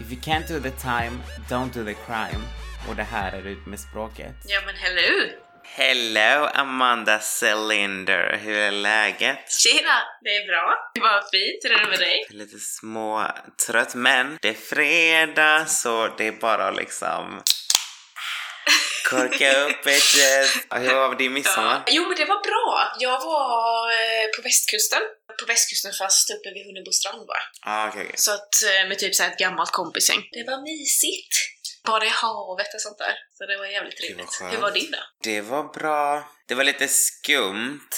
If you can't do the time, don't do the crime. Och det här är ut med språket. Ja men hello! Hello Amanda Cylinder, hur är läget? Tjena! Det är bra. Det var fint. Hur är det med dig? Lite små trött men det är fredag så det är bara liksom korka upp bitches. Hur var din midsommar? Jo men det var bra. Jag var eh, på västkusten. På västkusten fast uppe vid Hunnebo strand bara. Ah, okay, okay. Så att eh, med typ så ett gammalt kompisgäng. Det var mysigt. Bada i havet och sånt där. Så det var jävligt trevligt. Hur var din då? Det var bra. Det var lite skumt.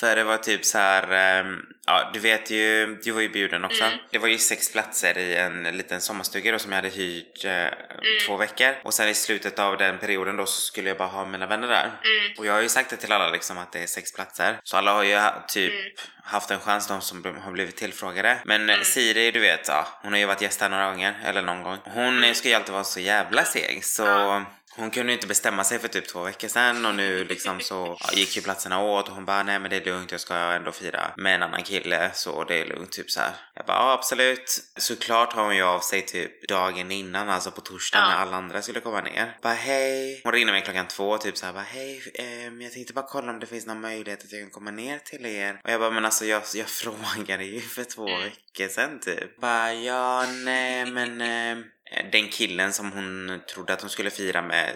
För det var typ så här, ehm, ja du vet ju, du var ju bjuden också. Mm. Det var ju sex platser i en liten sommarstuga då som jag hade hyrt eh, två veckor. Och sen i slutet av den perioden då så skulle jag bara ha mina vänner där. Mm. Och jag har ju sagt det till alla liksom att det är sex platser. Så alla har ju typ Mm. haft en chans, de som har blivit tillfrågade. Men mm. Siri, du vet, ja, hon har ju varit gäst här några gånger, eller någon gång. Hon mm. ska ju alltid vara så jävla seg, så. Hon kunde inte bestämma sig för typ två veckor sedan och nu liksom så ja, gick ju platserna åt och hon bara nej men det är lugnt, jag ska ändå fira med en annan kille så det är lugnt typ så här. Jag bara ja absolut. Såklart har hon ju av sig typ dagen innan, alltså på torsdagen Ja. när alla andra skulle komma ner. Bara hej. Hon ringde mig klockan två typ så här bara hej, ehm, jag tänkte bara kolla om det finns någon möjlighet att jag kan komma ner till er. Och jag bara men alltså jag, jag frågade ju för två Mm. veckor sedan typ. Bara ja nej men ehm, den killen som hon trodde att hon skulle fira med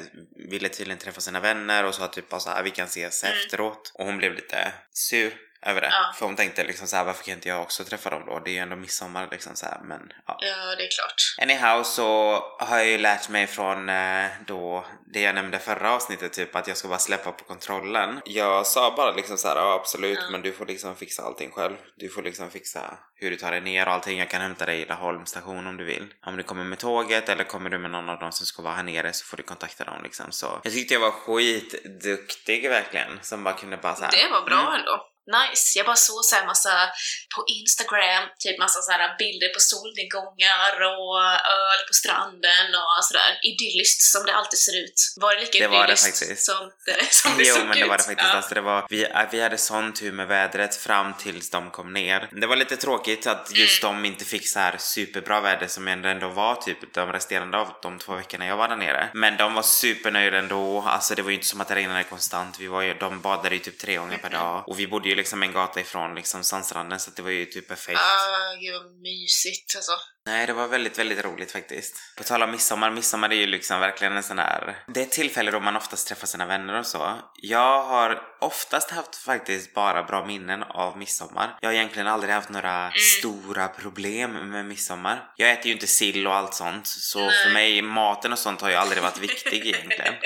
ville tydligen träffa sina vänner och sa typ bara så här vi kan ses Mm. efteråt. Och hon blev lite sur över det. Ja. För hon tänkte liksom så här varför kan inte jag också träffa dem då? Det är ju ändå midsommar liksom så här men ja. Ja, det är klart. Anyhow så har jag ju lärt mig från eh, då det jag nämnde förra avsnittet typ att jag ska bara släppa på kontrollen. Jag sa bara liksom så här, ja absolut Ja. men du får liksom fixa allting själv. Du får liksom fixa hur du tar dig ner och allting. Jag kan hämta dig i Laholm station om du vill. Om du kommer med tåget eller kommer du med någon av dem som ska vara här nere så får du kontakta dem liksom. Så jag tyckte jag var skitduktig verkligen som bara kunde bara så här. Det var bra Mm. ändå. Nice. Jag bara såg så här massa på Instagram, typ massa så här bilder på solnedgångar och öl på stranden och sådär. Idylliskt som det alltid ser ut. Var det lika Det var det idylliskt faktiskt. som det, som det jo såg men det ut? var det faktiskt. Ja. Alltså, det var, vi, äh, vi hade sån tur med vädret fram tills de kom ner. Det var lite tråkigt att just Mm. de inte fick så här superbra väder som ändå var typ de resterande av de två veckorna jag var där nere. Men de var supernöjda ändå. Alltså det var ju inte som att det regnade konstant. Vi var ju, de badade ju typ tre gånger per dag. Och vi bodde ju liksom en gata ifrån liksom Sandstranden så att det var ju typ perfekt. Ah, gud vad mysigt alltså. Nej, det var väldigt, väldigt roligt faktiskt. På tal om midsommar, midsommar är ju liksom verkligen en sån här... Det är ett tillfälle då man oftast träffar sina vänner och så. Jag har oftast haft faktiskt bara bra minnen av midsommar. Jag har egentligen aldrig haft några stora problem med midsommar. Jag äter ju inte sill och allt sånt, så Nej. för mig, maten och sånt har ju aldrig varit viktig egentligen.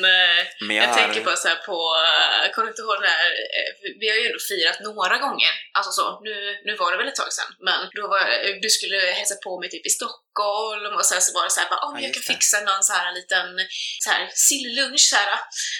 Nej, Men jag, jag har- tänker bara så här på, uh, kommer inte ihåg här, eh, vi har ju ändå firat några gånger, alltså så, nu, nu var det väl ett tag sedan, men då var du skulle hälsa på mig typ i Stockholm och sen så var det så här, bara, om Ja, jag kan det. fixa någon så här liten så här sillunch så här.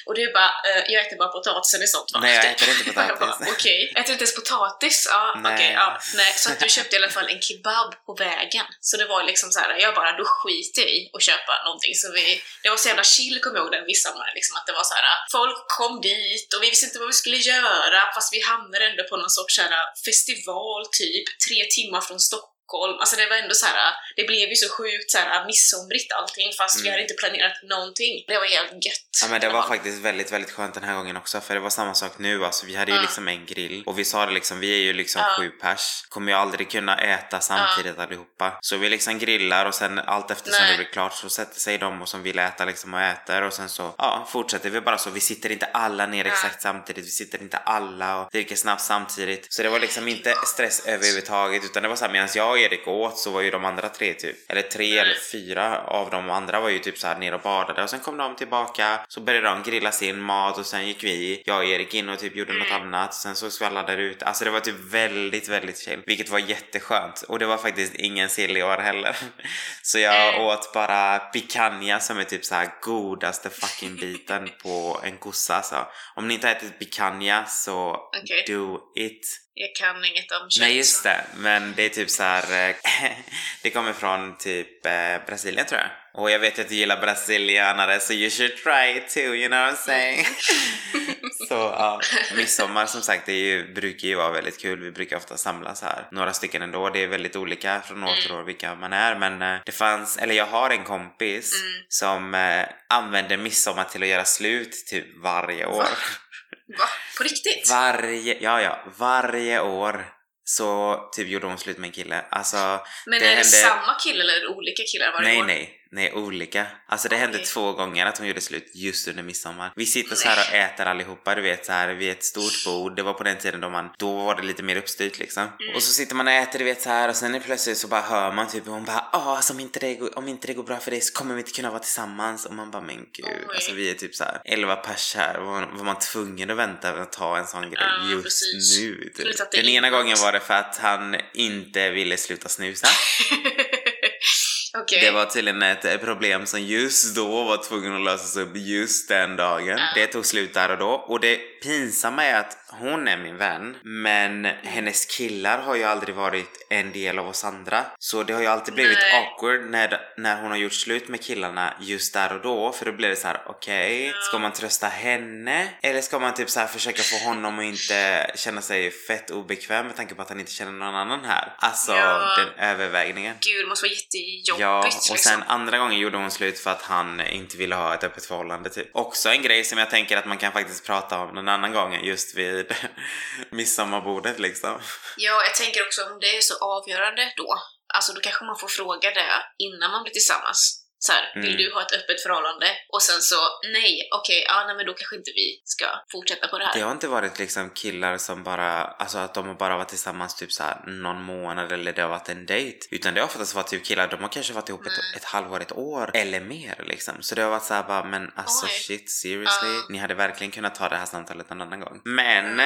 och du bara, eh, jag äter bara potatisen i sånt va? Nej, jag äter inte potatis. Okej, äter du inte ens potatis? Ja, okej, ja. Nej, så att du köpte i alla fall en kebab på vägen. Så det var liksom så här, jag bara, då skiter i att köpa någonting. Så vi, det var så jävla chill, kommer jag ihåg den midsommar, liksom att det var så här, folk kom dit och vi visste inte vad vi skulle göra, fast vi hamnade ändå på någon sorts så här, festival, typ, tre timmar från Stockholm. Alltså det var ändå så här, det blev ju så sjukt så här midsomrigt allting fast vi Mm. hade inte planerat någonting. Det var jävligt gött. Ja men det var faktiskt väldigt, väldigt skönt den här gången också för det var samma sak nu alltså. Vi hade ju Ja. liksom en grill och vi sa det liksom, vi är ju liksom Ja. sju pers. Kommer ju aldrig kunna äta samtidigt allihopa. Så vi liksom grillar och sen allt eftersom Nej. det blir klart så sätter sig de och som vill äta liksom och äter och sen så ja, fortsätter vi bara så. Vi sitter inte alla ner exakt samtidigt. Vi sitter inte alla och dricker snabbt samtidigt. Så det var liksom inte stress överhuvudtaget utan det var så här medan jag och Erik åt så var ju de andra tre typ, eller tre eller fyra av de andra var ju typ så här ner och badade och sen kom de tillbaka så började de grilla sin mat och sen gick vi, jag och Erik in och typ gjorde något annat sen så alla där ute. Alltså det var typ väldigt, väldigt chill vilket var jätteskönt och det var faktiskt ingen sill i år heller. Så jag Mm. åt bara picanha som är typ så här godaste fucking biten på en kossa alltså. Om ni inte har ätit picanha så Okej. do it. Jag kan inget om kött. Nej just det, men det är typ så här. eh, det kommer från typ eh, Brasilien tror jag. Och jag vet att du gillar brasilianare så you should try it too, you know what I'm saying? Så ja, midsommar som sagt det ju, brukar ju vara väldigt kul. Vi brukar ofta samlas här. Några stycken ändå. Det är väldigt olika från år till år vilka man är. Men eh, det fanns, eller jag har en kompis Mm. som eh, använder midsommar till att göra slut typ varje år. Va? På riktigt? Varje, ja ja, varje år så typ gjorde hon slut med en kille. Alltså, Men det är det hände- samma kille eller olika killar varje nej år? nej, nej olika. Alltså det hände två gånger att hon gjorde slut just under midsommar. Vi sitter så här och äter allihopa, du vet så här vid ett stort bord. Det var på den tiden då man, då var det lite mer uppstyrt liksom. Mm. Och så sitter man och äter, du vet så här och sen är plötsligt så bara hör man typ hon bara ah alltså, om inte det går, om inte det går bra för dig så kommer vi inte kunna vara tillsammans. Och man bara men gud, Oj. alltså vi är typ så här 11 pers här. Var, var man tvungen att vänta med att ta en sån grej Ja, just precis. nu? Typ. Den ena gången var det för att han inte ville sluta snusa. Okej. Det var tydligen ett problem som just då var tvungen att lösas upp just den dagen. Ja. Det tog slut där och då. Och det pinsamma är att hon är min vän, men hennes killar har ju aldrig varit en del av oss andra. Så det har ju alltid blivit Nej. awkward när, när hon har gjort slut med killarna just där och då. För då blir det så här: okej, Ja. ska man trösta henne? Eller ska man typ så här försöka få honom att inte känna sig fett obekväm med tanke på att han inte känner någon annan här? Alltså Ja. den övervägningen. Gud, det måste vara jättejobbigt Ja, och liksom. sen andra gången gjorde hon slut för att han inte ville ha ett öppet förhållande typ. Också en grej som jag tänker att man kan faktiskt prata om en annan gång just vid Typ midsommarbordet liksom. Ja, jag tänker också om det är så avgörande då, alltså då kanske man får fråga det innan man blir tillsammans. Så här, vill Mm. du ha ett öppet förhållande? Och sen så, nej, okej, ja, nej men då kanske inte vi ska fortsätta på det här. Det har inte varit liksom killar som bara, alltså att de har bara varit tillsammans typ så här någon månad eller det har varit en dejt. Utan det har oftast varit typ killar, de har kanske varit ihop Mm. ett, ett halvår, ett år eller mer liksom. Så det har varit så här bara, men alltså Oj. shit seriously? Ja. Ni hade verkligen kunnat ta det här samtalet en annan gång. Men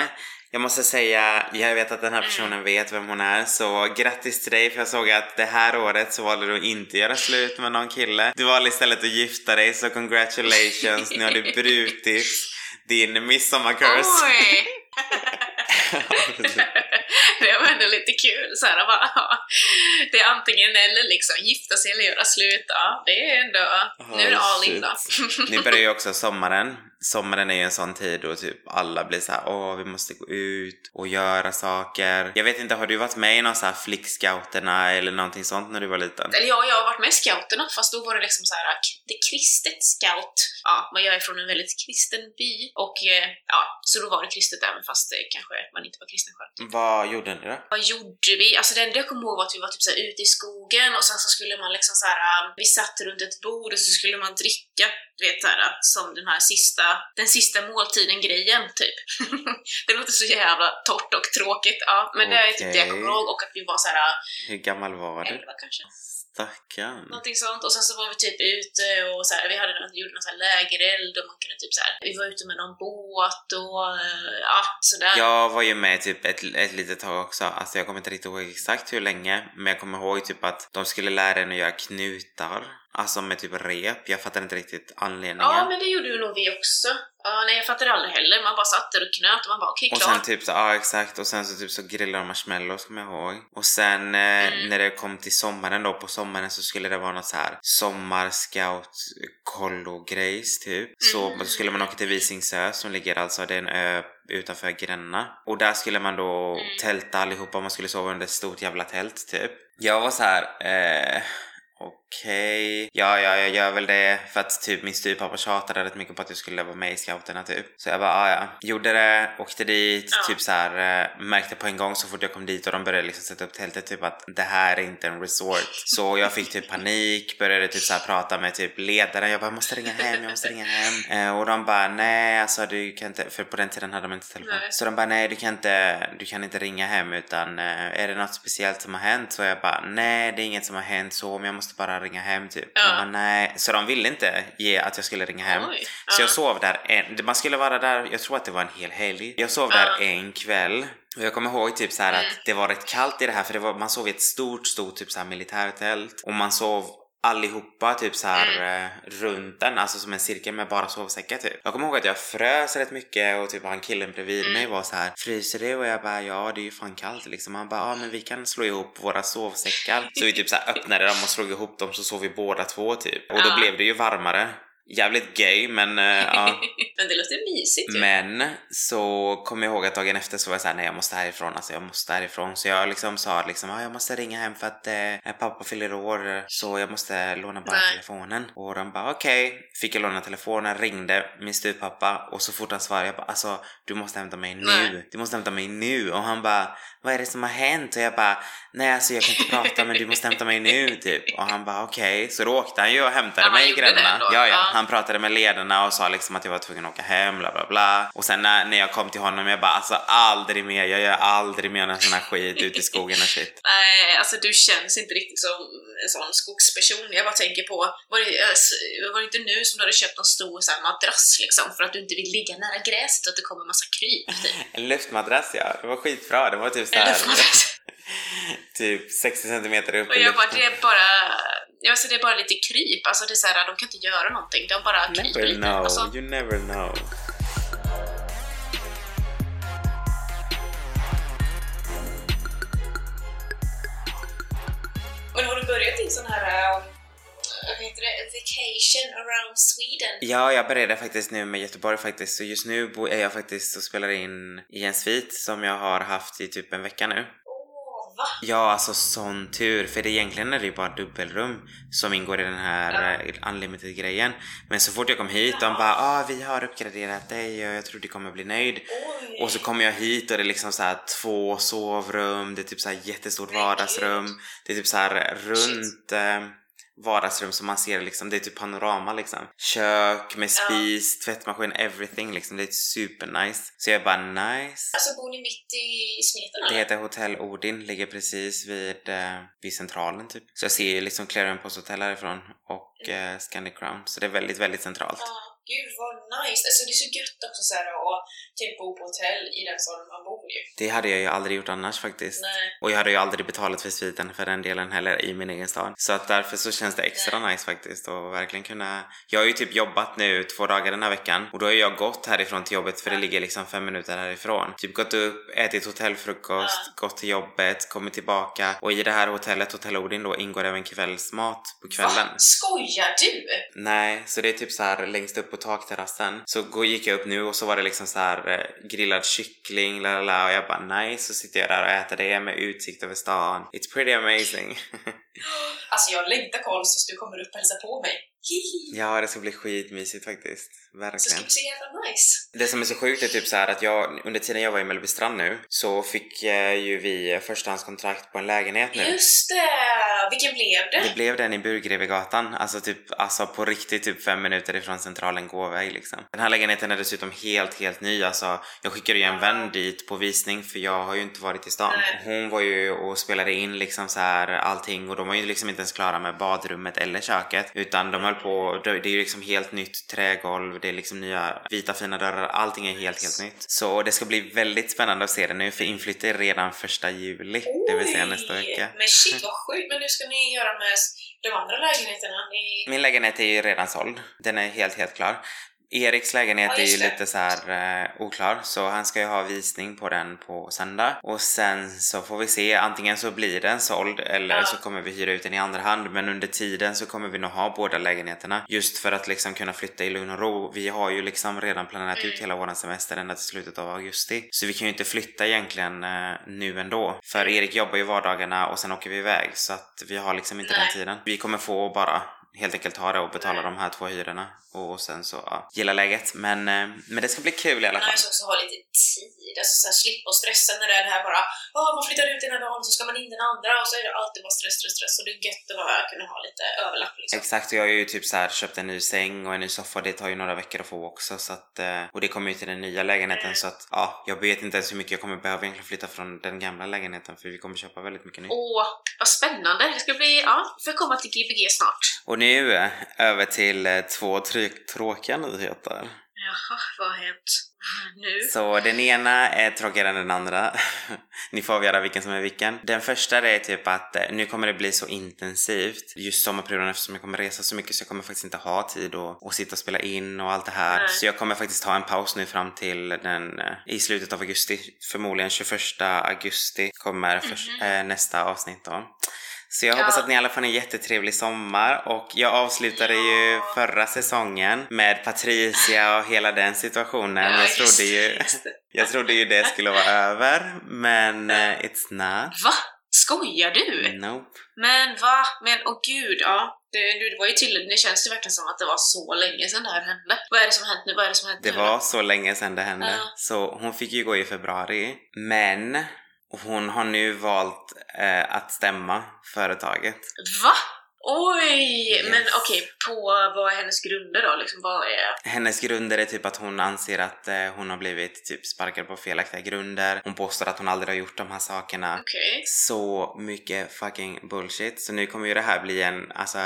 jag måste säga, jag vet att den här personen vet vem hon är så grattis till dig för jag såg att det här året så valde du att inte göra slut med någon kille. Du valde istället att gifta dig så congratulations, nu har du brutit din midsommarcurse. Oj! det var ändå lite kul så här, bara, ja, Det är antingen eller liksom, gifta sig eller göra slut. Ja, det är ändå, nu är det all in då. Nu börjar ju också sommaren. Sommaren är ju en sån tid då typ alla blir så här: åh vi måste gå ut och göra saker. Jag vet inte, har du varit med i någon så här flickscouterna eller någonting sånt när du var liten? Eller ja, jag har varit med i scouterna fast då var det liksom så här, det är kristet scout. Ja, men jag är från en väldigt kristen by och eh, ja, så då var det kristet även fast det kanske man inte var kristen själv. Vad gjorde ni då? Vad gjorde vi? Alltså det enda jag kommer ihåg var att vi var typ så här ute i skogen och sen så skulle man liksom så här, äh, vi satt runt ett bord och så skulle man dricka, du vet så här, äh, som den här sista, den sista måltiden-grejen typ. det låter så jävla torrt och tråkigt, ja, men det är typ det jag kommer ihåg och att vi var så här Hur gammal var äh, du? 11 kanske. Stackarn. Någonting sånt. Och sen så var vi typ ute och så här, vi hade gjorde någon så här lägereld och man kunde typ så här, vi var ute med någon båt och eh, ja, sådär. Jag var ju med typ ett, ett litet tag också, alltså jag kommer inte riktigt ihåg exakt hur länge, men jag kommer ihåg typ att de skulle lära en att göra knutar, alltså med typ rep, jag fattar inte riktigt anledningen. Ja, men det gjorde ju nog vi också. Ja, nej, jag fattade aldrig heller. Man bara satt där och knöt och man bara okej, Och klart. sen typ så, ja exakt, och sen så typ så grillade de marshmallows kommer jag ihåg. Och sen eh, Mm. när det kom till sommaren då, på sommaren så skulle det vara något så här sommarscout kollo grejs typ. Så Mm. då skulle man åka till Visingsö som ligger alltså, det är en ö utanför Gränna. Och där skulle man då Mm. tälta allihopa, man skulle sova under ett stort jävla tält typ. Jag var så här. Eh, Okej, ja, ja, jag gör väl det för att typ min styvpappa tjatade rätt mycket på att jag skulle vara med i scouterna typ. Så jag bara, ah, ja, gjorde det, åkte dit, Ja. typ så här eh, märkte på en gång så fort jag kom dit och de började liksom sätta upp tältet typ att det här är inte en resort. Så jag fick typ panik, började typ så här prata med typ ledaren, jag bara, jag måste ringa hem, jag måste ringa hem. Eh, och de bara, nej alltså du kan inte, för på den tiden hade man inte telefon. Nej. Så de bara, nej du kan inte, du kan inte ringa hem utan eh, är det något speciellt som har hänt? Så jag bara, nej det är inget som har hänt så men jag måste bara ringa hem typ. Ja. Bara, nej. Så de ville inte ge att jag skulle ringa hem. Oj, Så ja. jag sov där en, man skulle vara där, jag tror att det var en hel helg. Jag sov Ja. där en kväll. Och jag kommer ihåg typ så här Mm. att det var rätt kallt i det här för det var, man sov i ett stort, stort typ så här militärtält. Och man sov allihopa typ så här Mm. eh, runt den, alltså som en cirkel med bara sovsäckar typ. Jag kommer ihåg att jag frös rätt mycket och typ han killen bredvid Mm. mig var så här fryser du? Och jag bara ja det är ju fan kallt liksom. Han bara ja men vi kan slå ihop våra sovsäckar. Så vi typ så här öppnade dem och slog ihop dem så sov vi båda två typ. Och då Ja. blev det ju varmare. Jävligt gay men uh, ja. men det låter mysigt ju. Men så kom jag ihåg att dagen efter så var jag såhär, nej jag måste härifrån, alltså jag måste härifrån. Så jag liksom sa liksom, ah, jag måste ringa hem för att eh, pappa fyller år så jag måste låna bara Nej. telefonen. Och de bara okej, fick jag låna telefonen, ringde min styvpappa och så fort han svarade jag bara alltså du måste hämta mig nu, Nej. du måste hämta mig nu. Och han bara vad är det som har hänt? Och jag bara nej alltså jag kan inte prata men du måste hämta mig nu typ. Och han bara okej, så då åkte han ju och hämtade Ja, mig i Gränna. ja, Ja. Han pratade med ledarna och sa liksom att jag var tvungen att åka hem, bla bla bla. Och sen när, när jag kom till honom, jag bara alltså aldrig mer, jag gör aldrig mer någon sån här skit ute i skogen och shit. Nej, alltså du känns inte riktigt som en sån skogsperson. Jag bara tänker på, var det, eh, var det inte nu som du hade köpt en stor så här, madrass liksom för att du inte vill ligga nära gräset och att det kommer massa kryp? Typ. En luftmadrass ja, det var skitbra. Det var typ såhär, luftmadrass. Typ 60 centimeter upp Och jag bara, det är bara, jag alltså, det är bara lite kryp. Alltså det är så här, de kan inte göra någonting. De bara kryper lite. know, Alltså, you never know. nu har du börjat din sån här, äh, vad heter det, vacation around Sweden. Ja, jag började faktiskt nu med Göteborg faktiskt. Så just nu är jag faktiskt och spelar in i en svit som jag har haft i typ en vecka nu. Åh, va? Ja, alltså sån tur. För det, egentligen är det ju bara dubbelrum som ingår i den här eh, unlimited-grejen. Men så fort jag kom hit, de bara ah, vi har uppgraderat dig och jag tror du kommer bli nöjd. Oj. Och så kommer jag hit och det är liksom så här två sovrum, det är typ så här jättestort vardagsrum. Det är typ så här runt eh, vardagsrum som man ser liksom, det är typ panorama liksom. Kök med Ja. spis, tvättmaskin, everything liksom. Det är supernice. Så jag bara nice. Alltså bor ni mitt i smeten Det eller? heter Hotell Odin, ligger precis vid, eh, vid centralen typ. Så jag ser ju liksom Clarion Post Hotel härifrån och eh, Scandic Crown. Så det är väldigt, väldigt centralt. Ja, gud vad nice. Alltså det är så gött också så här att typ bo på hotell i den staden man bor ju. Det hade jag ju aldrig gjort annars faktiskt. Nej. Och jag hade ju aldrig betalat för sviten för den delen heller i min egen stad. Så att därför så känns det extra nice faktiskt och verkligen kunna... Jag har ju typ jobbat nu två dagar den här veckan och då har jag gått härifrån till jobbet för det ligger liksom fem minuter härifrån. Typ gått upp, ätit hotellfrukost, gått till jobbet, kommit tillbaka och i det här hotellet, Hotell Odin då, ingår även kvällsmat på kvällen. Va? Skojar du? Nej, så det är typ så här längst upp på takterrassen. Så gick jag upp nu och så var det liksom så här eh, grillad kyckling, la la la och jag bara nice, så sitter jag där och äter det med utsikt över stan. It's pretty amazing. Alltså jag längtar Karl tills du kommer upp och hälsar på mig. Ja, det ska bli skitmysigt faktiskt. Så ska Verkligen. bli så jävla nice. Det som är så sjukt är typ så här att jag, under tiden jag var i Mellbystrand nu, så fick eh, ju vi förstahandskontrakt på en lägenhet nu. Just det! Vilken blev det? Det blev den i Burgrevegatan, alltså typ alltså på riktigt typ fem minuter ifrån centralen gåväg liksom. Den här lägenheten är dessutom helt, helt ny alltså. Jag skickade ju en vän dit på visning för jag har ju inte varit i stan. Nej. Hon var ju och spelade in liksom så här allting och de var ju liksom inte ens klara med badrummet eller köket utan de höll på, det är ju liksom helt nytt trägolv, det är liksom nya vita fina dörrar, allting är helt, helt nytt. Så det ska bli väldigt spännande att se det nu för inflytt är redan första juli, det vill säga Oj! nästa vecka. Men shit vad sjukt, men hur ska ni göra med de andra lägenheterna? Ni... Min lägenhet är ju redan såld. Den är helt, helt klar. Eriks lägenhet Ja, är ju lite så här eh, oklar, så han ska ju ha visning på den på söndag. Och sen så får vi se, antingen så blir den såld eller Ja. så kommer vi hyra ut den i andra hand. Men under tiden så kommer vi nog ha båda lägenheterna. Just för att liksom kunna flytta i lugn och ro. Vi har ju liksom redan planerat Mm. ut hela våran semester ända till slutet av augusti. Så vi kan ju inte flytta egentligen eh, nu ändå. För Erik jobbar ju vardagarna och sen åker vi iväg. Så att vi har liksom inte Nej. den tiden. Vi kommer få bara helt enkelt ta det och betala de här två hyrorna och sen så ja, gilla läget. Men, eh, men det ska bli kul i alla fall. Nice också ha lite tid, alltså så här, slippa att stressa när det är det här bara Åh, man flyttar ut ena dagen så ska man in den andra och så är det alltid bara stress, stress, stress och det är gött att bara kunna ha lite överlapp liksom. Exakt, och jag har ju typ så här köpt en ny säng och en ny soffa. Det tar ju några veckor att få också så att, eh, och det kommer ju till den nya lägenheten Mm. så att ja, jag vet inte ens hur mycket jag kommer behöva egentligen flytta från den gamla lägenheten för vi kommer köpa väldigt mycket nytt. Åh, vad spännande! Det ska bli, ja, vi får komma till Gbg snart. Och nu eh, över till eh, två tråkiga nyheter. Jaha, vad har hänt nu? Så den ena är tråkigare än den andra. Ni får avgöra vilken som är vilken. Den första är typ att eh, nu kommer det bli så intensivt just sommarperioden eftersom jag kommer resa så mycket så jag kommer faktiskt inte ha tid att, att sitta och spela in och allt det här. Nej. Så jag kommer faktiskt ta en paus nu fram till den eh, i slutet av augusti. Förmodligen 21 augusti kommer förs- eh, nästa avsnitt då. Så jag hoppas Ja. att ni alla har en jättetrevlig sommar och jag avslutade ju Ja. förra säsongen med Patricia och hela den situationen. Ja, jag, trodde det, ju, det. jag trodde ju det skulle vara över men eh, it's not. Va? Skojar du? Nope. Men va? Men åh gud, ja. Det, det var ju tydligt, det känns ju verkligen som att det var så länge sedan det här hände. Vad är det som hänt nu? Vad är det som hänt Det nu? var då? så länge sedan det hände. Ja. Så hon fick ju gå i februari. Men hon har nu valt eh, att stämma företaget. Va? Oj! Yes. Men okej, på vad är hennes grunder då? Liksom, vad är... Hennes grunder är typ att hon anser att eh, hon har blivit typ sparkad på felaktiga grunder. Hon påstår att hon aldrig har gjort de här sakerna. Okej. Så mycket fucking bullshit. Så nu kommer ju det här bli en, alltså,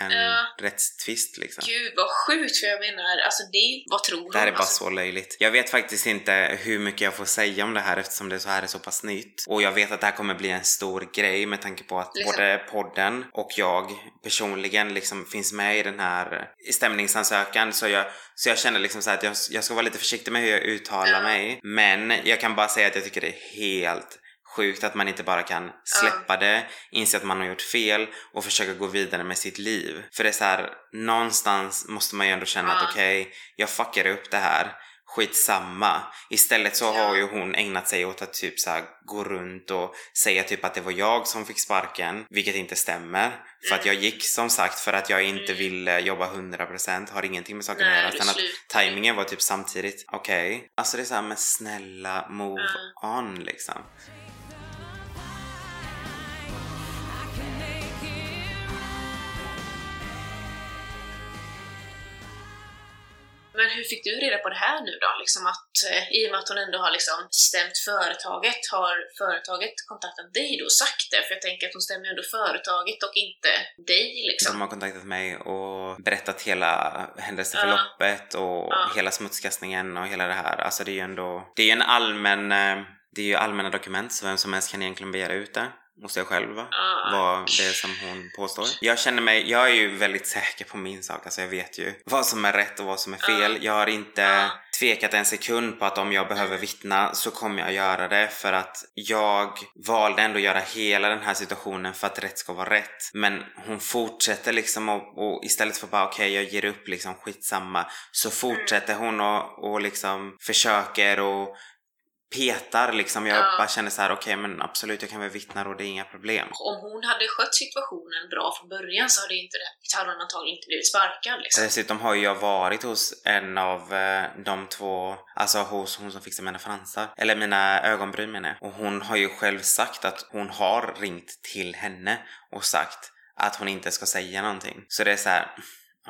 en Ja. rättstvist liksom. Gud vad sjukt, för jag menar, alltså det, vad tror? Det här är bara alltså, så löjligt. Jag vet faktiskt inte hur mycket jag får säga om det här eftersom det så här är så pass nytt. Och jag vet att det här kommer bli en stor grej med tanke på att Liksom. både podden och jag personligen liksom finns med i den här i stämningsansökan. Så jag, så jag känner liksom så här att jag, jag ska vara lite försiktig med hur jag uttalar Ja. mig. Men jag kan bara säga att jag tycker det är helt sjukt att man inte bara kan släppa det, inse att man har gjort fel och försöka gå vidare med sitt liv. För det är så här, någonstans måste man ju ändå känna att Ja. okej, jag fuckade upp det här. Skitsamma. Istället så har ju hon ägnat sig åt att typ så här gå runt och säga typ att det var jag som fick sparken, vilket inte stämmer. För att jag gick som sagt för att jag inte Mm. ville jobba 100%, har ingenting med saken att göra. Sen att tajmingen var typ samtidigt, okej. Alltså det är såhär, men snälla move on liksom. Men hur fick du reda på det här nu då? Liksom att, eh, I och med att hon ändå har liksom stämt företaget, har företaget kontaktat dig då och sagt det? För jag tänker att hon stämmer ju ändå företaget och inte dig liksom. De har kontaktat mig och berättat hela händelseförloppet och Ja. hela smutskastningen och hela det här. Alltså det är ju ändå, det är ju en allmän, eh, det är ju allmänna dokument så vem som helst kan egentligen begära ut det hos sig själv va? Ja. vad det är som hon påstår. Jag känner mig, jag är ju väldigt säker på min sak, alltså jag vet ju vad som är rätt och vad som är fel. Jag har inte Ja. tvekat en sekund på att om jag behöver vittna så kommer jag göra det för att jag valde ändå att göra hela den här situationen för att rätt ska vara rätt. Men hon fortsätter liksom och, och istället för bara okej jag ger upp liksom skitsamma så fortsätter hon och, och liksom försöker och petar liksom. Jag Ja. bara känner så här: okej men absolut jag kan väl vittna och det är inga problem. Om hon hade skött situationen bra från början så hade, inte det, hade hon antagligen inte blivit sparkad liksom. Dessutom har ju jag varit hos en av eh, de två, alltså hos hon som fixar mina fransar, eller mina ögonbryn menar jag. Och hon har ju själv sagt att hon har ringt till henne och sagt att hon inte ska säga någonting. Så det är så här.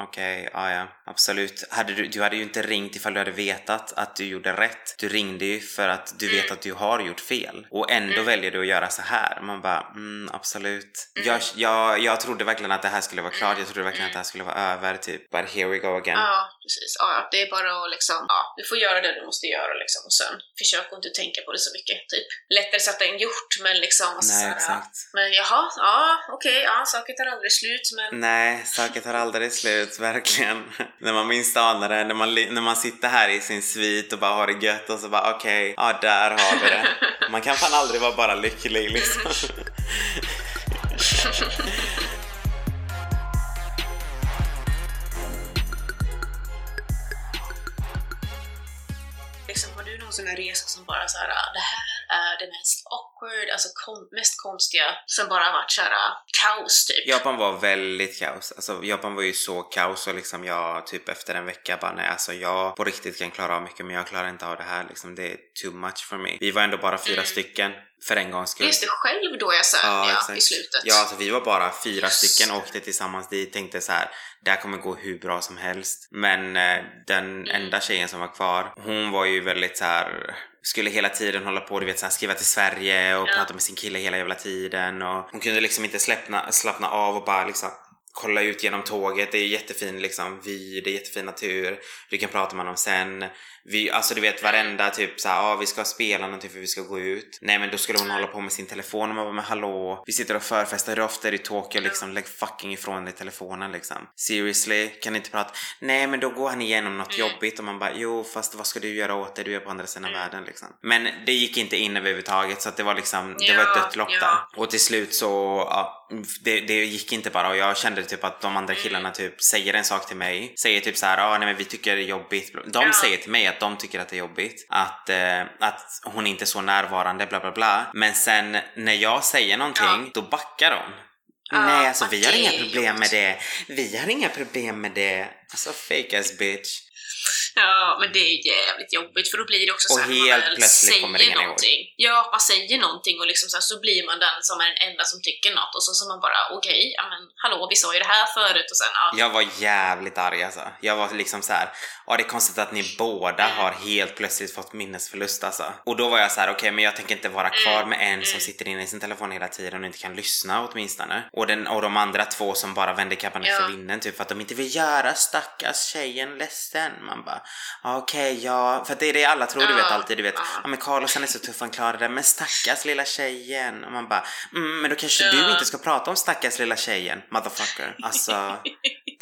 Okej, ja ja, absolut. Hade du, du hade ju inte ringt ifall du hade vetat att du gjorde rätt. Du ringde ju för att du vet att du har gjort fel. Och ändå väljer du att göra så här. Man bara, mm, absolut. Jag, jag, jag trodde verkligen att det här skulle vara klart. Jag trodde verkligen att det här skulle vara över, typ. But here we go again. Ja, precis. Ja, det är bara att liksom, ja, du får göra det du måste göra liksom och sen försök att inte tänka på det så mycket. Typ lättare sagt än gjort, men liksom Nej, såhär, exakt. Men jaha, ja, okej, ja, saker tar aldrig slut, men Nej, saker tar aldrig slut, verkligen. när man minst anar det, när man, när man sitter här i sin svit och bara har det gött och så bara okej, ja där har vi det. Man kan fan aldrig vara bara lycklig liksom. liksom, har du någon sån här resa som bara så här, ah, det här är det mest awkward, alltså kon- mest konstiga, som bara har varit så här ah, kaos typ? Japan var väldigt kaos. Alltså Japan var ju så kaos och liksom jag typ efter en vecka bara nej alltså jag på riktigt kan klara av mycket men jag klarar inte av det här liksom. Det är too much for me. Vi var ändå bara fyra Mm. stycken för en gångs skull. Just det, själv då jag sa ja, i slutet. Ja, alltså vi var bara fyra Just stycken och det. åkte tillsammans dit. Tänkte så här, det här kommer gå hur bra som helst. Men eh, den Mm. enda tjejen som var kvar, hon var ju väldigt så här skulle hela tiden hålla på du vet så här, skriva till Sverige och Ja. prata med sin kille hela jävla tiden och hon kunde liksom inte släppna, slappna av och bara liksom kolla ut genom tåget. Det är jättefin liksom vy, det är jättefin natur. Du kan prata med honom sen. Vi, alltså du vet varenda typ såhär, ah, vi ska spela någonting för vi ska gå ut. Nej men då skulle hon hålla på med sin telefon och man bara, men hallå, vi sitter och förfestar, hur ofta är det i Tokyo liksom? Lägg fucking ifrån dig telefonen liksom. Seriously, kan inte prata? Nej men då går han igenom något Mm. jobbigt och man bara, jo fast vad ska du göra åt det? Du är på andra sidan Mm. världen liksom. Men det gick inte in överhuvudtaget så att det var liksom, det Ja, var ett dött lopp ja. där. Och till slut så, ja, det, det gick inte bara och jag kände typ att de andra killarna typ säger en sak till mig, säger typ så här, ah, nej men vi tycker det är jobbigt. De Ja. säger till mig att de tycker att det är jobbigt, att, eh, att hon inte är så närvarande, bla bla bla. Men sen när jag säger någonting, då backar de. Ja, nej alltså vi har inga problem med det. Vi har inga problem med det. Alltså fake ass bitch. Ja, men det är jävligt jobbigt för då blir det också så helt man väl säger ingen ihåg. någonting. Ja, man säger någonting och liksom så, här, så blir man den som är den enda som tycker något och så, så man bara okej, ja men hallå, vi sa ju det här förut och sen ja. Jag var jävligt arg alltså. Jag var liksom så här. ja det är konstigt att ni båda Mm. har helt plötsligt fått minnesförlust alltså. Och då var jag så här: okej men jag tänker inte vara kvar Mm, med en som mm. sitter inne i sin telefon hela tiden och inte kan lyssna åtminstone. Och, den, och de andra två som bara vänder kappan Ja. efter vinden typ för att de inte vill göra stackars tjejen ledsen. Man bara, "Ja, okej ja, för det är det alla tror du vet alltid, du vet, ja. men Carlos han är så tuff han klarar det, men stackars lilla tjejen. Och man bara, mm, men då kanske du inte ska prata om stackars lilla tjejen, motherfucker. Alltså,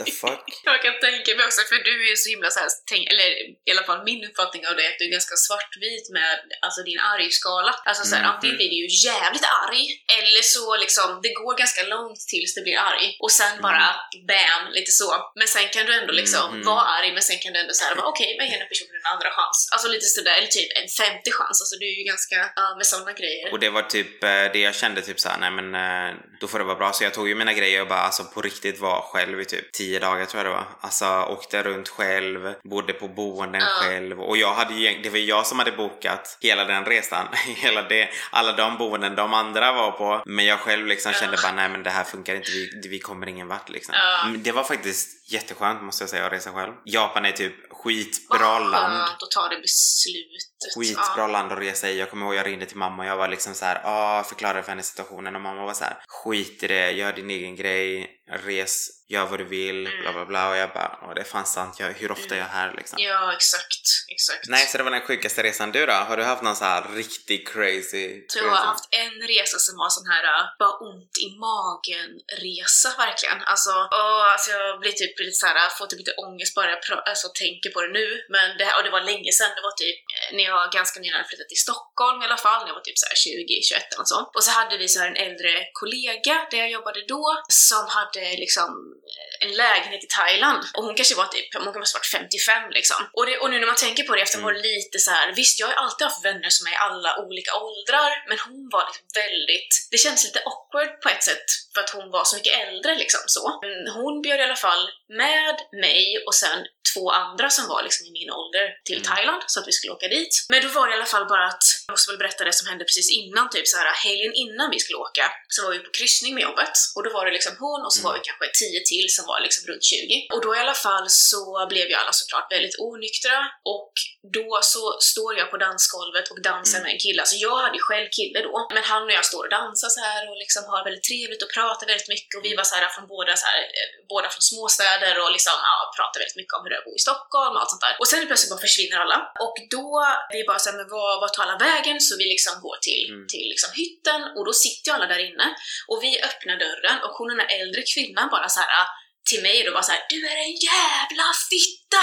the fuck? Jag kan tänka mig också, för du är ju så himla så här, tänk, eller i alla fall min uppfattning av det, att du är ganska svartvit med alltså, din argskala. Alltså så här, Mhm. antingen blir du ju jävligt arg, eller så liksom, det går ganska långt tills du blir arg. Och sen bara bam, lite så. Men sen kan du ändå liksom Mhm. vara arg, men sen kan du ändå säga okej, men ge den personen en andra chans. Alltså lite sådär, eller typ en femte chans. Alltså du är ju ganska, ja, med sådana grejer. Och det var typ eh, det jag kände typ såhär, nej men eh, då får det vara bra. Så jag tog ju mina grejer och bara alltså på riktigt var själv i typ 10 dagar tror jag det var. Alltså åkte runt själv, bodde på boenden Ja. själv och jag hade ju, det var jag som hade bokat hela den resan. hela det, alla de boenden de andra var på. Men jag själv liksom Ja. kände bara nej men det här funkar inte, vi, vi kommer ingen vart liksom. Ja. Men Det var faktiskt jätteskönt måste jag säga att resa själv. Japan är typ skitbra Vad land. skönt att ta det beslutet. Skitbra Ja. land att resa i. Jag kommer ihåg jag ringde till mamma och jag var liksom så här, ah, förklarade för henne situationen och mamma var så här, skit i det, gör din egen grej, res, gör vad du vill, Mm. bla bla bla och jag bara, åh det är fan sant, jag, hur ofta är jag här liksom? Ja, exakt. Exakt. Nej, så det var den sjukaste resan. Du då? Har du haft någon så här riktigt crazy Så jag har haft en resa som var sån här uh, bara ont i magen-resa verkligen. Alltså, åh, alltså jag blir typ lite såhär, får typ lite ångest bara jag alltså, tänker på det nu. Men det, och det var länge sedan, det var typ eh, när jag ganska nyligen hade flyttat till Stockholm i alla fall, när jag var typ såhär 20, 21 eller sånt. Och så hade vi så här en äldre kollega där jag jobbade då som hade liksom eh, en lägenhet i Thailand. Och hon kanske var typ, hon kanske varit 55 liksom. Och, det, och nu när man tänker på det efter var det lite så här. visst jag har alltid haft vänner som är i alla olika åldrar, men hon var liksom väldigt, det känns lite awkward på ett sätt för att hon var så mycket äldre liksom så. Men hon bjöd i alla fall med mig och sen två andra som var liksom i min ålder till Mm. Thailand så att vi skulle åka dit. Men då var det i alla fall bara att, jag måste väl berätta det som hände precis innan, typ så här helgen innan vi skulle åka, så var vi på kryssning med jobbet och då var det liksom hon och så var vi kanske tio till som var liksom runt 20. Och då i alla fall så blev ju alla såklart väldigt onyktra och då så står jag på dansgolvet och dansar Mm. med en kille. Alltså jag hade ju själv kille då, men han och jag står och dansar så här och liksom har väldigt trevligt och pratar väldigt mycket och vi var så här från båda så här, eh, båda från småstäder och liksom ja, pratar väldigt mycket om hur det är att bo i Stockholm och allt sånt där. Och sen plötsligt bara försvinner alla och då vi bara såhär, men vad, vad tar alla vägen? Så vi liksom går till, Mm. till liksom hytten och då sitter ju alla där inne och vi öppnar dörren och hon den här äldre kvinnan bara så här till mig då bara så här, du är en jävla fitta!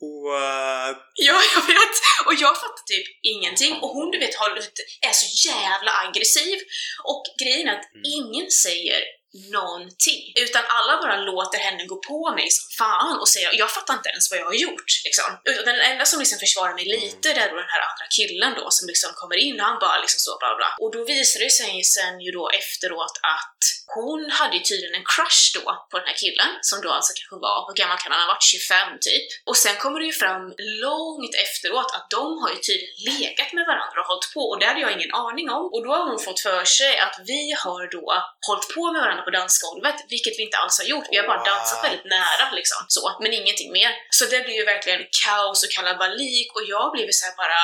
What? Ja, jag vet! Och jag fattar typ ingenting. Och hon, du vet, har, är så jävla aggressiv. Och grejen är att Mm. ingen säger någonting. Utan alla bara låter henne gå på mig som fan och säger jag fattar inte ens vad jag har gjort. Liksom. Den enda som liksom försvarar mig lite det är då den här andra killen då som liksom kommer in och han bara liksom så bla bla. Och då visar det sig sen ju då efteråt att hon hade ju tydligen en crush då på den här killen som då alltså kanske var, hur gammal kan han ha varit? 25 typ. Och sen kommer det ju fram långt efteråt att de har ju tydligen legat med varandra och hållit på och det hade jag ingen aning om. Och då har hon fått för sig att vi har då hållit på med varandra på dansgolvet, vilket vi inte alls har gjort. Vi har bara dansat väldigt nära liksom, så, men ingenting mer. Så det blir ju verkligen kaos och kalabalik och jag blev så här bara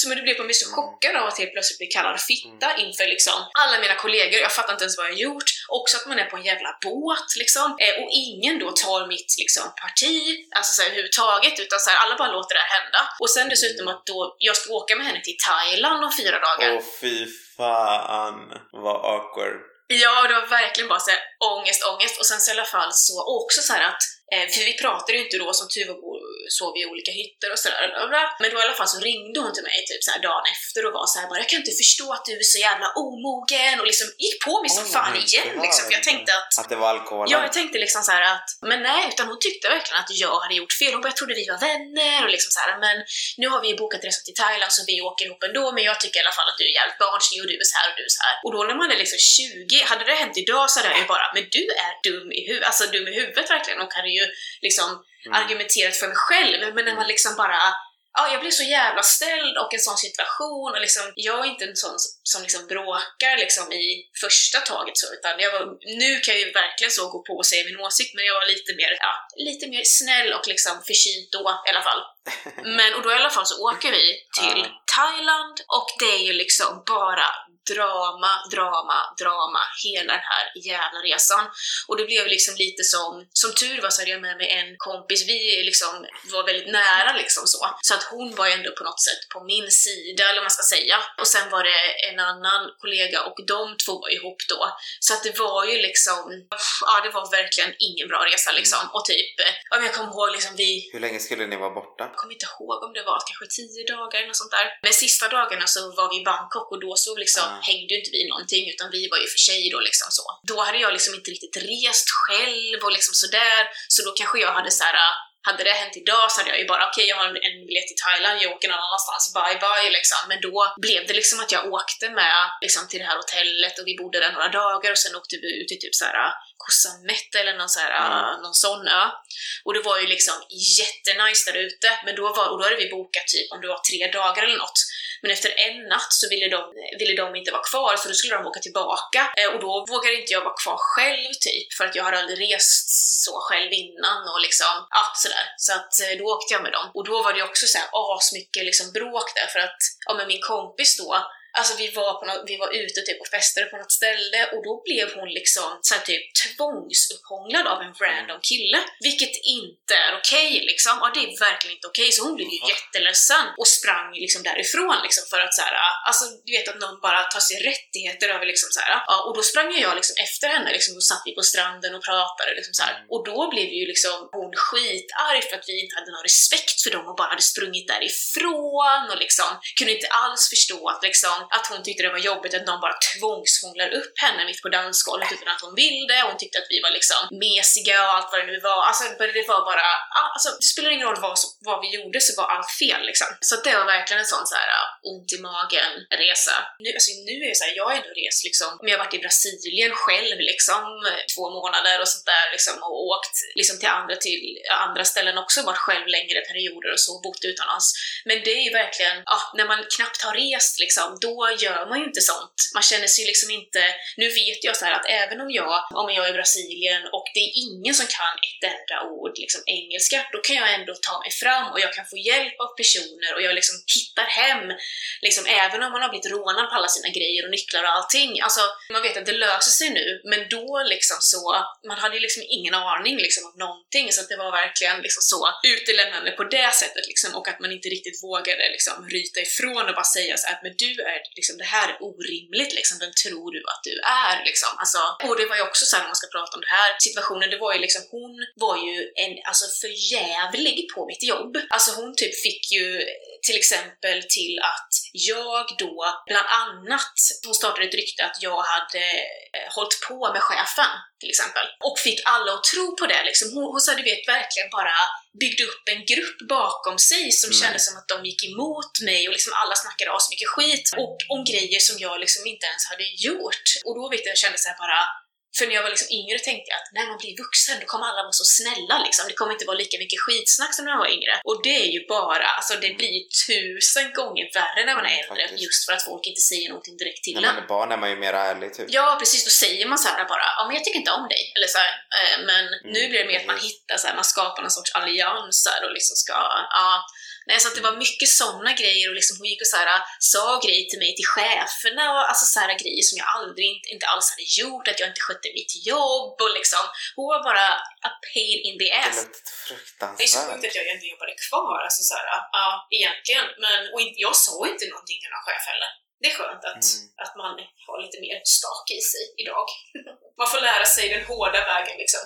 som det blev på mig så chockad av att helt plötsligt bli kallad fitta inför liksom alla mina kollegor. Jag fattar inte ens vad jag gjort. Också att man är på en jävla båt liksom. Eh, och ingen då tar mitt liksom parti, alltså så här, överhuvudtaget, utan så här, alla bara låter det här hända. Och sen dessutom att då jag ska åka med henne till Thailand om fyra dagar. Åh fy fan vad awkward. Ja, det var verkligen bara så här, ångest, ångest. Och sen så i alla fall så, och också så här att, för vi pratade ju inte då som tur var sov i olika hytter och sådär. Men då i alla fall så ringde hon till mig typ så dagen efter och var så här bara “Jag kan inte förstå att du är så jävla omogen” och liksom gick på mig som fan igen liksom. För jag tänkte att Att det var alkoholen? Ja, jag tänkte liksom så att, men nej, utan hon tyckte verkligen att jag hade gjort fel. Hon bara, jag trodde vi var vänner och liksom så här, men nu har vi bokat resa till Thailand så vi åker ihop ändå, men jag tycker i alla fall att du är jävligt barnslig och du är så här och du är så här. Och då när man är liksom 20, hade det hänt idag så hade jag ju bara, men du är dum i huvudet, alltså dum i huvudet verkligen och hade ju liksom Mm. argumenterat för mig själv, men när man liksom bara Ja, jag blev så jävla ställd och en sån situation och liksom, jag är inte en sån som- som liksom bråkar liksom i första taget så, utan jag var, nu kan jag ju verkligen så gå på och säga min åsikt, men jag var lite mer, ja, lite mer snäll och liksom förkyld då i alla fall. Men, och då i alla fall så åker vi till. Thailand och det är ju liksom bara drama, drama, drama hela den här jävla resan. Och det blev liksom lite som, som tur var så hade jag med mig en kompis, vi liksom var väldigt nära liksom så. Så att hon var ju ändå på något sätt på min sida, eller vad man ska säga. Och sen var det en annan kollega och de två var ihop då. Så att det var ju liksom, ja det var verkligen ingen bra resa liksom. Och typ, ja, men jag kommer ihåg liksom vi Hur länge skulle ni vara borta? jag kommer inte ihåg om det var kanske tio dagar eller något sånt där. Men sista dagarna så var vi i Bangkok och då så liksom Ah. Hängde ju inte vi någonting utan vi var ju för sig då liksom så. Då hade jag liksom inte riktigt rest själv och liksom sådär. Så då kanske jag hade så här. hade det hänt idag så hade jag ju bara okej, jag har en biljett till Thailand, jag åker någon annanstans, bye bye liksom. Men då blev det liksom att jag åkte med liksom till det här hotellet och vi bodde där några dagar och sen åkte vi ut till typ så här Koh Samet eller någon, så här, Mm. någon sån ö. Och det var ju liksom jättenice där ute, men då, var, och då hade vi bokat typ om det var tre dagar eller något. Men efter en natt så ville de, ville de inte vara kvar, så då skulle de åka tillbaka. Eh, och då vågade inte jag vara kvar själv typ, för att jag hade aldrig rest så själv innan och liksom, ja sådär. Så att eh, då åkte jag med dem. Och då var det också så här asmycket liksom bråk där, för att, ja men min kompis då, Alltså vi var, på något, vi var ute typ och festade på något ställe och då blev hon liksom så här, typ tvångsupphånglad av en random kille. Vilket inte är okej liksom. Ja, det är verkligen inte okej. Så hon blev ju jätteledsen och sprang liksom därifrån liksom för att så här, alltså du vet att någon bara tar sig rättigheter över liksom så här. Ja, och då sprang jag liksom efter henne liksom och satt vi på stranden och pratade liksom så här. Mm. Och då blev ju liksom hon skitarg för att vi inte hade någon respekt för dem och bara hade sprungit därifrån och liksom kunde inte alls förstå att liksom att hon tyckte det var jobbigt att någon bara tvångsfånglar upp henne mitt på dansgolvet utan att hon ville. Hon tyckte att vi var liksom mesiga och allt vad det nu var. Alltså det var bara, alltså det spelar ingen roll vad, vad vi gjorde så var allt fel liksom. Så det var verkligen en sån så här äh, ont i magen resa. Nu, alltså, nu är det så här, jag har ändå rest liksom, men jag har varit i Brasilien själv liksom, två månader och sånt där liksom och åkt liksom till andra, till andra ställen också, varit själv längre perioder och så, bott utomlands. Men det är ju verkligen, ja, när man knappt har rest liksom, då gör man ju inte sånt. Man känner sig liksom inte, nu vet jag så här att även om jag, om jag är i Brasilien och det är ingen som kan ett enda ord liksom engelska, då kan jag ändå ta mig fram och jag kan få hjälp av personer och jag liksom hittar hem, liksom även om man har blivit rånad på alla sina grejer och nycklar och allting. Alltså, man vet att det löser sig nu, men då liksom så, man hade ju liksom ingen aning liksom om någonting, så att det var verkligen liksom så utelämnande på det sättet liksom, och att man inte riktigt vågade liksom ryta ifrån och bara säga så här, att men du är liksom, det här är orimligt liksom, vem tror du att du är liksom? Alltså, och det var ju också så här när man ska prata om den här situationen, det var ju liksom, hon var ju en, alltså förjävlig på mitt jobb. Alltså hon typ fick ju till exempel till att jag då, bland annat, hon startade ett rykte att jag hade eh, hållit på med chefen, till exempel. Och fick alla att tro på det liksom. Hon, hon sa, du vet, verkligen bara byggde upp en grupp bakom sig som Mm. kändes som att de gick emot mig och liksom alla snackade så mycket skit och om grejer som jag liksom inte ens hade gjort. Och då vet jag, jag kände så här bara för när jag var liksom yngre tänkte jag att när man blir vuxen då kommer alla vara så snälla liksom. Det kommer inte vara lika mycket skitsnack som när man var yngre. Och det är ju bara, alltså det blir ju tusen gånger värre när man är Mm, äldre faktiskt. just för att folk inte säger någonting direkt till När en. man är barn är man ju mer ärlig typ. Ja, precis. Då säger man så här bara, ja men jag tycker inte om dig. Eller så här, eh, men nu blir det mer att man hittar så här, man skapar någon sorts allianser och liksom ska, ja. Nej, så att det var mycket sådana grejer och liksom hon gick och så här, sa grejer till mig, till cheferna och alltså så här grejer som jag aldrig, inte, inte alls hade gjort, att jag inte skötte mitt jobb och liksom, hon var bara a pain in the Det ass. lät Det är så fruktansvärt. sjukt att jag egentligen jobbade kvar, alltså så här, ja, egentligen. Men, och inte- jag sa inte någonting till någon chef heller. Det är skönt att, Mm. att man har lite mer stak i sig idag. man får lära sig den hårda vägen liksom.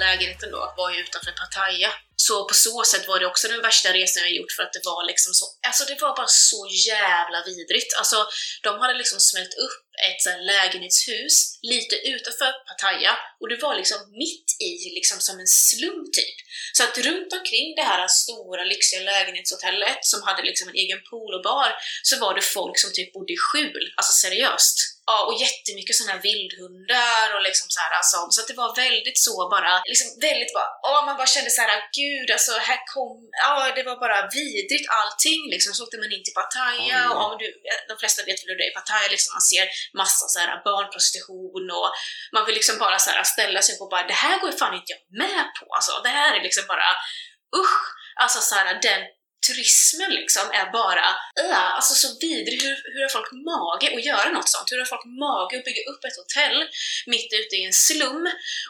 Lägenheten då var ju utanför Pattaya. Så på så sätt var det också den värsta resan jag gjort för att det var liksom så, alltså det var bara så jävla vidrigt. Alltså de hade liksom smält upp ett så här lägenhetshus lite utanför Pattaya och det var liksom mitt i, liksom som en slum typ. Så att runt omkring det här stora lyxiga lägenhetshotellet som hade liksom en egen pool och bar så var det folk som typ bodde i skjul, alltså seriöst. Ja, och jättemycket sådana här vildhundar och liksom så här, alltså, så att det var väldigt så bara, liksom väldigt bara, åh, man bara kände så här, gud alltså här kom, ja det var bara vidrigt allting liksom. Så åkte man in till Pattaya Oj. och om du, de flesta vet väl hur det är i Pattaya liksom, man ser massa så här barnprostitution och man vill liksom bara så här ställa sig på bara, det här går ju fan inte jag med på alltså. Det här är liksom bara, usch! Alltså så här, den turismen liksom är bara, äh, alltså så vidrig. Hur, hur har folk mage att göra något sånt? Hur har folk mage att bygga upp ett hotell mitt ute i en slum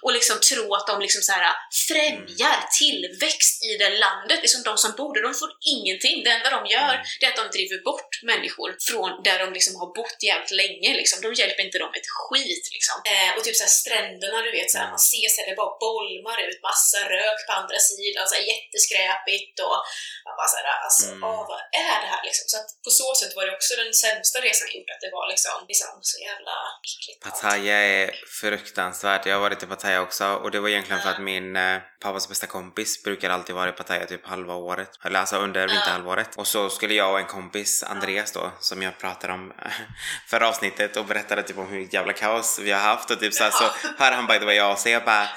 och liksom tro att de liksom så här främjar tillväxt i det landet? Liksom de som bor där, de får ingenting. Det enda de gör, det är att de driver bort människor från där de liksom har bott jävligt länge. Liksom. De hjälper inte dem ett skit. Liksom. Eh, och typ så här stränderna, du vet, så här, man ser så här, det bara bolmar ut massa rök på andra sidan, så här, jätteskräpigt och man bara så här, alltså, Mm. åh, vad är det här liksom? Så att på så sätt var det också den sämsta resan jag gjort, att det var liksom, liksom så jävla äckligt. Pattaya är fruktansvärt. Jag har varit i Pattaya också och det var egentligen för att min eh, pappas bästa kompis brukar alltid vara i Pattaya typ halva året. Eller alltså under vinterhalvåret. Och så skulle jag och en kompis, Andreas då, som jag pratade om förra avsnittet och berättade typ om hur jävla kaos vi har haft och typ så, här, så hör han by the way av sig och bara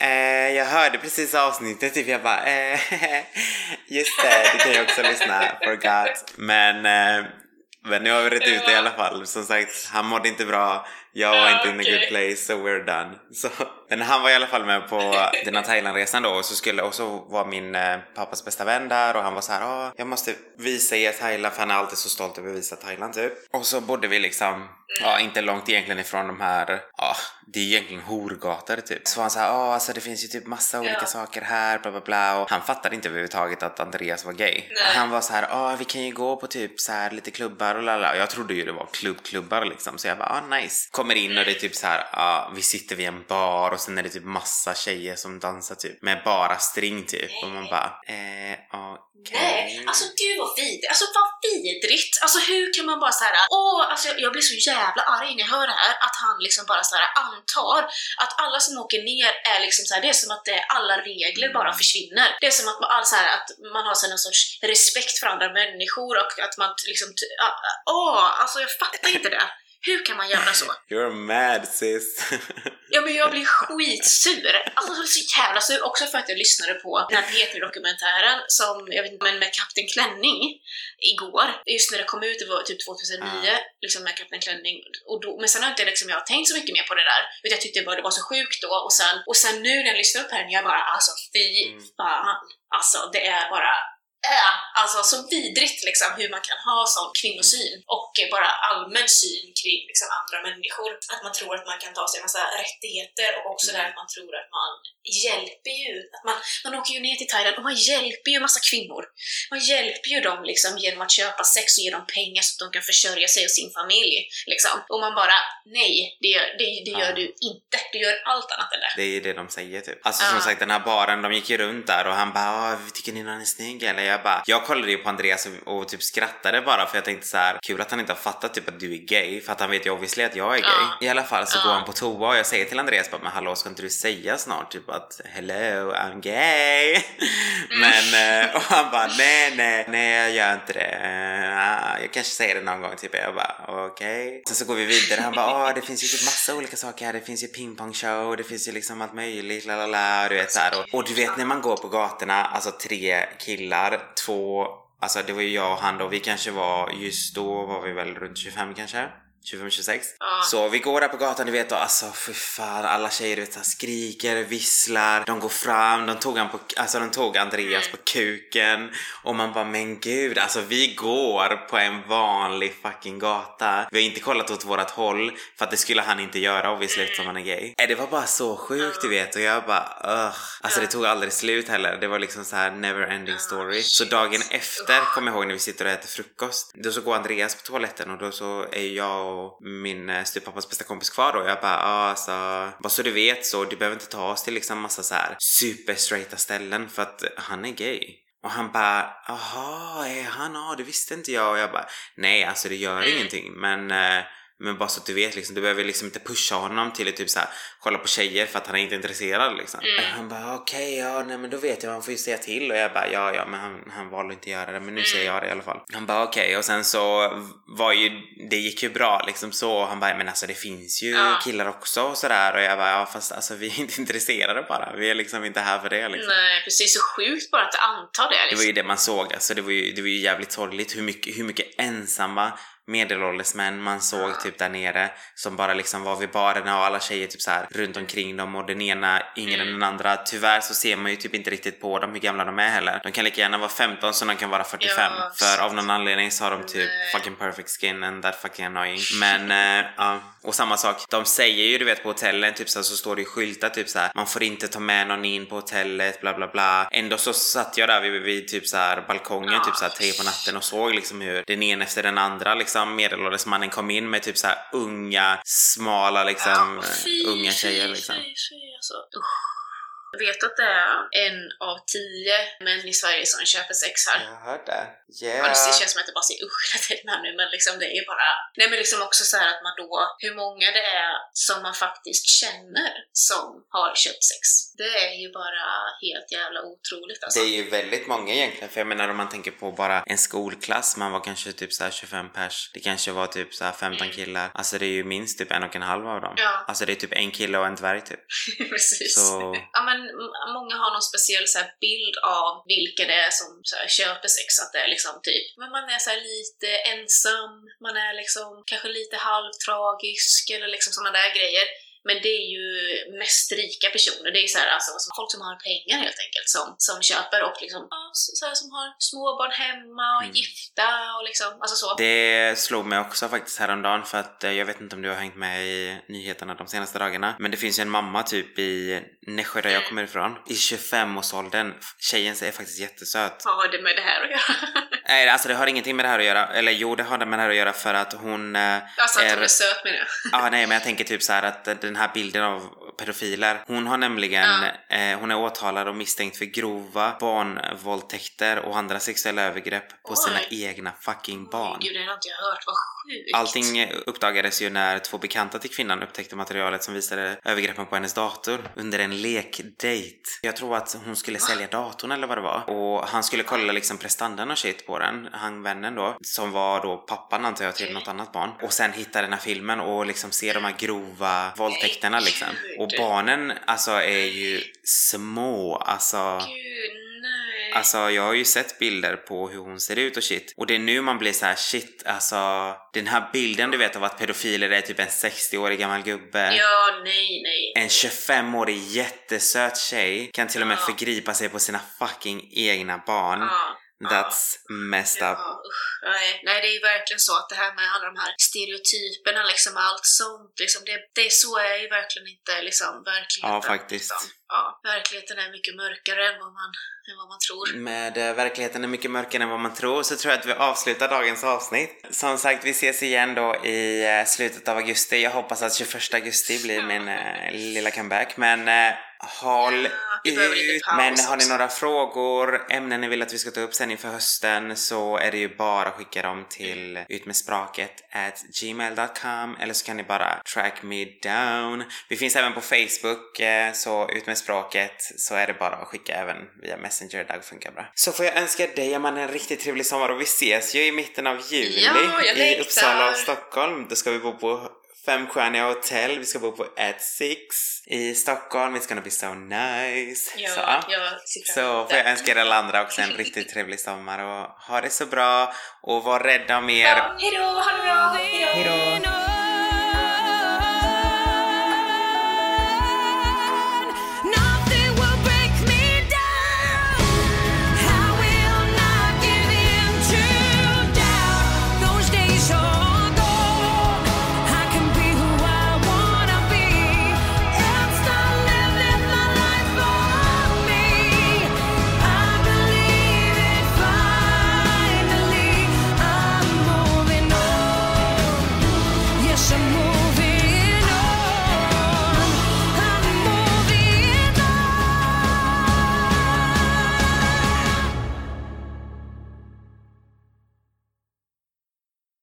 Eh, jag hörde precis avsnittet, typ jag bara eh, just det, det kan jag också lyssna, forgot. Men, eh, men nu har vi rätt ut det i alla fall. Som sagt, han mådde inte bra, jag var inte in a good okej. place, so we're done. Så, men han var i alla fall med på den här Thailandresan då och så skulle, och så var min eh, pappas bästa vän där och han var så här, ah, jag måste visa er Thailand för han är alltid så stolt över att visa Thailand typ. Och så bodde vi liksom, ja inte långt egentligen ifrån de här, ja det är egentligen horgator typ. Så var han så här, ja alltså det finns ju typ massa olika Ja. saker här, bla bla bla och han fattade inte överhuvudtaget att Andreas var gay. Nej. Han var så här, ja vi kan ju gå på typ så här lite klubbar och lala. Jag trodde ju det var klubbklubbar liksom så jag bara, ah nice. Kommer in och det är typ så här, ja vi sitter vid en bar och sen är det typ massa tjejer som dansar typ med bara string typ och man bara, eh okej. Nej, alltså gud vad vidrigt. Alltså vad vidrigt. Alltså hur kan man bara så här, åh, alltså jag, blir så jävla arg när jag hör det här, att han liksom bara så här antar att alla som åker ner är liksom så här, det är som att det, alla regler bara försvinner. Det är som att man, all så här, att man har så här, någon sorts respekt för andra människor och att man liksom, ah, ah, åh, alltså jag fattar inte det. Hur kan man göra så? You're mad sis. Ja men jag blir skitsur! Alltså jag blir så jävla sur, också för att jag lyssnade på den här P3-dokumentären som, jag vet inte, men med Kapten Klänning igår. Just när det kom ut, det var typ 2009, Ja. liksom med Kapten Klänning. Och då, men sen har inte liksom, jag tänkt så mycket mer på det där. Utan jag tyckte bara det var så sjukt då och sen, och sen nu när jag lyssnar på den, jag bara alltså fy Mm. fan. Alltså det är bara Äh, alltså så vidrigt liksom hur man kan ha sån kvinnosyn och eh, bara allmän syn kring liksom, andra människor. Att man tror att man kan ta sig en massa rättigheter och också Mm. där att man tror att man hjälper ju. Att man, man åker ju ner till Thailand och man hjälper ju massa kvinnor. Man hjälper ju dem liksom genom att köpa sex och ge dem pengar så att de kan försörja sig och sin familj. Liksom. Och man bara, nej, det gör, det, det gör Ja. du inte. Du gör allt annat än det. Det är det de säger typ. Alltså Ja. som sagt den här baren, de gick ju runt där och han bara "Ah, tycker ni någon är snygg eller? Jag bara, jag kollade ju på Andreas och, och typ skrattade bara för jag tänkte så här kul att han inte har fattat typ att du är gay för att han vet ju obviously att jag är gay. Ja. I alla fall så Ja. går han på toa och jag säger till Andreas bara men hallå ska inte du säga snart typ att hello I'm gay? men eh, och han bara nej nej nej jag gör inte det. Eh, jag kanske säger det någon gång typ. Jag bara okej. Sen så går vi vidare. Han bara ah det finns ju typ massa olika saker här. Det finns ju pingpongshow, det finns ju liksom allt möjligt, la la la, du vet så här. Och, och du vet när man går på gatorna, alltså tre killar, två, alltså det var ju jag och han då, vi kanske var, just då var vi väl runt 25 kanske? 25-26. Ja. Så vi går där på gatan, du vet och alltså fy fan alla tjejer du vet, så skriker, visslar, de går fram, de tog, han på, alltså, de tog Andreas Mm. på kuken och man bara men gud, alltså vi går på en vanlig fucking gata. Vi har inte kollat åt vårat håll för att det skulle han inte göra obviously eftersom han är gay. Eh, Det var bara så sjukt du vet och jag bara ugh. Alltså det tog aldrig slut heller. Det var liksom så här never ending story. Så dagen efter kommer jag ihåg när vi sitter och äter frukost. Då så går Andreas på toaletten och då så är jag och min eh, styvpappas bästa kompis kvar då. Jag bara, ja alltså, bara så du vet så du behöver inte ta oss till liksom massa så här super straighta ställen för att han är gay. Och han bara, jaha, är han? Ja, det visste inte jag. Och jag bara, nej alltså det gör Mm. ingenting men eh, men bara så att du vet liksom, du behöver liksom inte pusha honom till att typ såhär kolla på tjejer för att han är inte intresserad liksom. Mm. Han bara okej, ja nej men då vet jag, han får ju säga till och jag bara ja ja men han, han valde inte göra det men nu säger jag det i alla fall. Han bara okej och sen så var ju, det gick ju bra liksom så han bara men alltså det finns ju Ja. killar också och sådär och jag bara ja fast alltså vi är inte intresserade bara, vi är liksom inte här för det liksom. Nej, precis. Så sjukt bara att anta det. Det Liksom. var ju det man såg, alltså det var ju, det var ju jävligt sorgligt hur mycket, hur mycket ensamma medelålders män man såg typ där nere som bara liksom var vid barerna och alla tjejer typ så här runt omkring dem och den ena yngre än Mm. den andra. Tyvärr så ser man ju typ inte riktigt på dem hur gamla de är heller. De kan lika gärna vara 15 som de kan vara 45 Ja, för av någon anledning så har de typ Nej. fucking perfect skin and that fucking annoying. Men eh, ja, och samma sak, de säger ju du vet på hotellen typ så, här, så står det ju skyltar typ så här, man får inte ta med någon in på hotellet bla bla bla. Ändå så satt jag där vid, vid typ så här balkongen Ja. typ så här tre på natten och såg liksom hur den ena efter den andra liksom medelålders mannen kom in med typ så unga, smala liksom, Ja, fy, unga tjejer fy, liksom. Fy, fy, alltså. Usch. Jag vet att det är en av tio män i Sverige som köper sex här. Jag hörde det. Ja, Yeah. det känns som att jag bara säger usch tiden här nu, men liksom det är ju bara... Nej men liksom också så här att man då, hur många det är som man faktiskt känner som har köpt sex. Det är ju bara helt jävla otroligt alltså. Det är ju väldigt många egentligen, för jag menar om man tänker på bara en skolklass, man var kanske typ så här 25 pers, det kanske var typ så här 15 Mm. killar, alltså det är ju minst typ en och en halv av dem. Ja. Alltså det är typ en kille och en dvärg typ. Precis. Så Ja men men många har någon speciell så här, bild av vilka det är som så här, köper sex, att det är liksom typ, men man är så här, lite ensam, man är liksom kanske lite halvtragisk eller liksom sådana där grejer. Men det är ju mest rika personer, det är så här, alltså, folk som har pengar helt enkelt som, som köper och liksom, så här, som har småbarn hemma och är Mm. gifta och liksom, alltså så. Det slog mig också faktiskt häromdagen för att eh, jag vet inte om du har hängt med i nyheterna de senaste dagarna men det finns ju en mamma typ i Nässjö där jag Mm. kommer ifrån i 25-årsåldern. Tjejen är faktiskt jättesöt. Vad har det med det här att göra? Nej alltså det har ingenting med det här att göra, eller jo det har det med det här att göra för att hon eh, alltså att hon är är söt med det. Ja, nej, men jag tänker typ så här att den här bilden av pedofiler, hon har nämligen, eh, hon är åtalad och misstänkt för grova barnvåldtäkter och andra sexuella övergrepp på Oj. sina egna fucking barn. Gud, det har inte jag hört, vad sjukt. Allting eh, uppdagades ju när två bekanta till kvinnan upptäckte materialet som visade övergreppen på hennes dator under en lekdate. Jag tror att hon skulle sälja datorn eller vad det var och han skulle kolla liksom prestandan och shit på den, han vännen då, som var då pappan antar jag till Okej. något annat barn och sen hitta den här filmen och liksom se de här grova våldtäkterna liksom. Och barnen alltså är ju små, alltså Gud, nej. Alltså jag har ju sett bilder på hur hon ser ut och shit. Och det är nu man blir så här shit, alltså den här bilden du vet av att pedofiler är typ en 60-årig gammal gubbe. Ja, nej, nej. En 25-årig jättesöt tjej kan till och med Ja. förgripa sig på sina fucking egna barn. Ja. That's messed up. Ja, usch, nej, nej, det är ju verkligen så att det här med alla de här stereotyperna, liksom allt sånt, liksom, det, det så är ju verkligen inte liksom verkligheten. Ja, faktiskt. Liksom. Ja, verkligheten är mycket mörkare än vad man, än vad man tror. Med eh, verkligheten är mycket mörkare än vad man tror så tror jag att vi avslutar dagens avsnitt. Som sagt, vi ses igen då i eh, slutet av augusti. Jag hoppas att 21 augusti blir min eh, lilla comeback. Men eh, håll Ja, ut. Men har ni några frågor, ämnen ni vill att vi ska ta upp sen inför hösten så är det ju bara att skicka dem till utmedspråket at gmail.com eller så kan ni bara track me down. Vi finns även på Facebook eh, så ut med språket så är det bara att skicka även via Messenger, där funkar bra. Så får jag önska dig Amanda en riktigt trevlig sommar och vi ses ju i mitten av juli Ja, i. Uppsala och Stockholm. Då ska vi bo på femstjärniga hotell, vi ska bo på At Six i Stockholm, it's gonna be so nice. Ja, så, ja. jag Så får jag önska er alla andra också en riktigt trevlig sommar och ha det så bra och var rädda om er. Ja, hejdå, ha det bra! Hejdå!